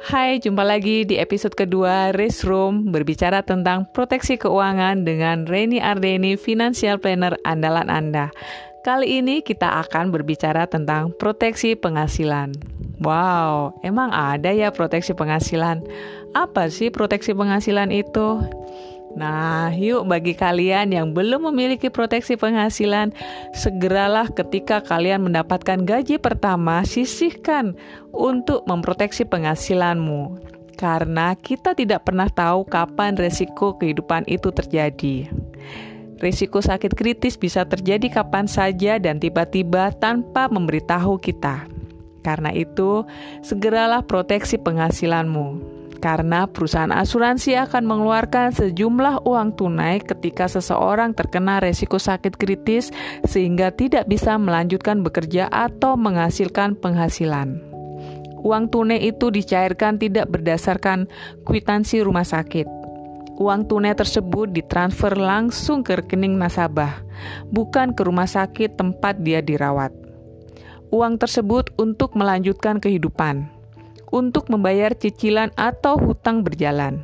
Hai, jumpa lagi di episode kedua Race Room berbicara tentang proteksi keuangan dengan Reni Ardeni, Financial Planner andalan Anda. Kali ini kita akan berbicara tentang proteksi penghasilan. Wow, emang ada ya proteksi penghasilan? Apa sih proteksi penghasilan itu? Nah, yuk bagi kalian yang belum memiliki proteksi penghasilan, segeralah ketika kalian mendapatkan gaji pertama, sisihkan untuk memproteksi penghasilanmu. Karena kita tidak pernah tahu kapan resiko kehidupan itu terjadi. Risiko sakit kritis bisa terjadi kapan saja dan tiba-tiba tanpa memberitahu kita. Karena itu, segeralah proteksi penghasilanmu karena perusahaan asuransi akan mengeluarkan sejumlah uang tunai ketika seseorang terkena resiko sakit kritis sehingga tidak bisa melanjutkan bekerja atau menghasilkan penghasilan. Uang tunai itu dicairkan tidak berdasarkan kwitansi rumah sakit. Uang tunai tersebut ditransfer langsung ke rekening nasabah, bukan ke rumah sakit tempat dia dirawat. Uang tersebut untuk melanjutkan kehidupan untuk membayar cicilan atau hutang berjalan.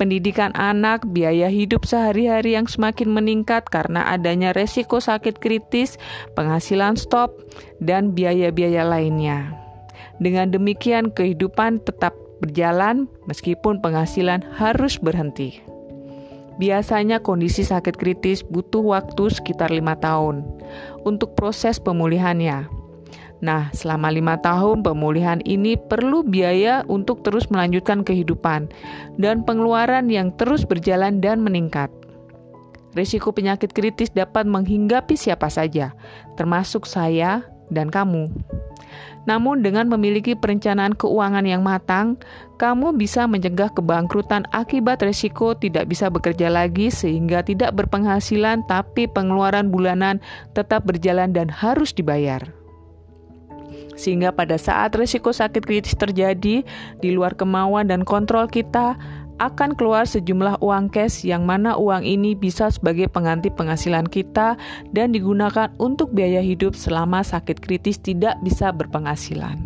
Pendidikan anak, biaya hidup sehari-hari yang semakin meningkat karena adanya resiko sakit kritis, penghasilan stop, dan biaya-biaya lainnya. Dengan demikian, kehidupan tetap berjalan meskipun penghasilan harus berhenti. Biasanya kondisi sakit kritis butuh waktu sekitar lima tahun untuk proses pemulihannya. Nah, selama lima tahun pemulihan ini perlu biaya untuk terus melanjutkan kehidupan dan pengeluaran yang terus berjalan dan meningkat. Risiko penyakit kritis dapat menghinggapi siapa saja, termasuk saya dan kamu. Namun, dengan memiliki perencanaan keuangan yang matang, kamu bisa mencegah kebangkrutan akibat risiko tidak bisa bekerja lagi, sehingga tidak berpenghasilan, tapi pengeluaran bulanan tetap berjalan dan harus dibayar sehingga pada saat risiko sakit kritis terjadi di luar kemauan dan kontrol kita, akan keluar sejumlah uang cash yang mana uang ini bisa sebagai pengganti penghasilan kita dan digunakan untuk biaya hidup selama sakit kritis tidak bisa berpenghasilan.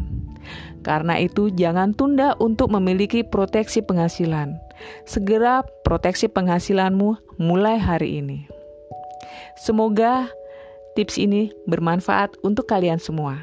Karena itu, jangan tunda untuk memiliki proteksi penghasilan. Segera proteksi penghasilanmu mulai hari ini. Semoga tips ini bermanfaat untuk kalian semua.